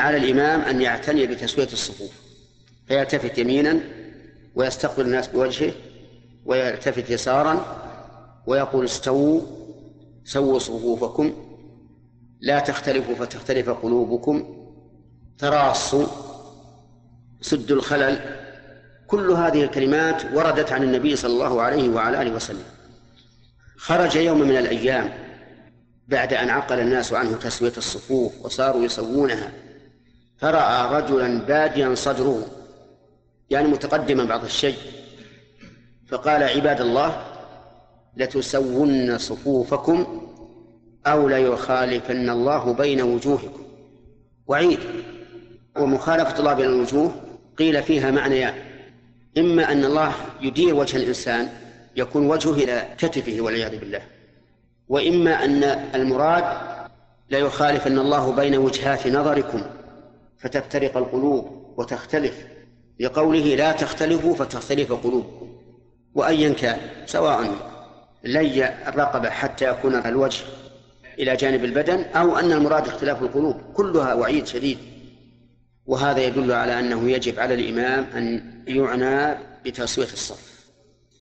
على الإمام أن يعتني بتسوية الصفوف فيلتفت يمينا ويستقبل الناس بوجهه ويلتفت يسارا ويقول استووا سووا صفوفكم لا تختلفوا فتختلف قلوبكم تراصوا سدوا الخلل. كل هذه الكلمات وردت عن النبي صلى الله عليه وعلى آله وسلم. خرج يوم من الأيام بعد أن عقل الناس عنه تسوية الصفوف وصاروا يسوونها. فرأى رجلا باديا صدره يعني متقدما بعض الشيء. فقال عباد الله لتسون صفوفكم أو ليخالفن الله بين وجوهكم. وعيد. ومخالفة الله بين الوجوه قيل فيها معنيان إما أن الله يدير وجه الإنسان يكون وجهه إلى كتفه والعياذ بالله. وإما أن المراد لا يخالفن الله بين وجهات نظركم. فتفترق القلوب وتختلف. لقوله لا تختلفوا فتختلف قلوبكم وأيا كان سواء لي الرقبة حتى يكون الوجه إلى جانب البدن أو أن المراد اختلاف القلوب. كلها وعيد شديد. وهذا يدل على أنه يجب على الإمام أن يعنى بتسوية الصف.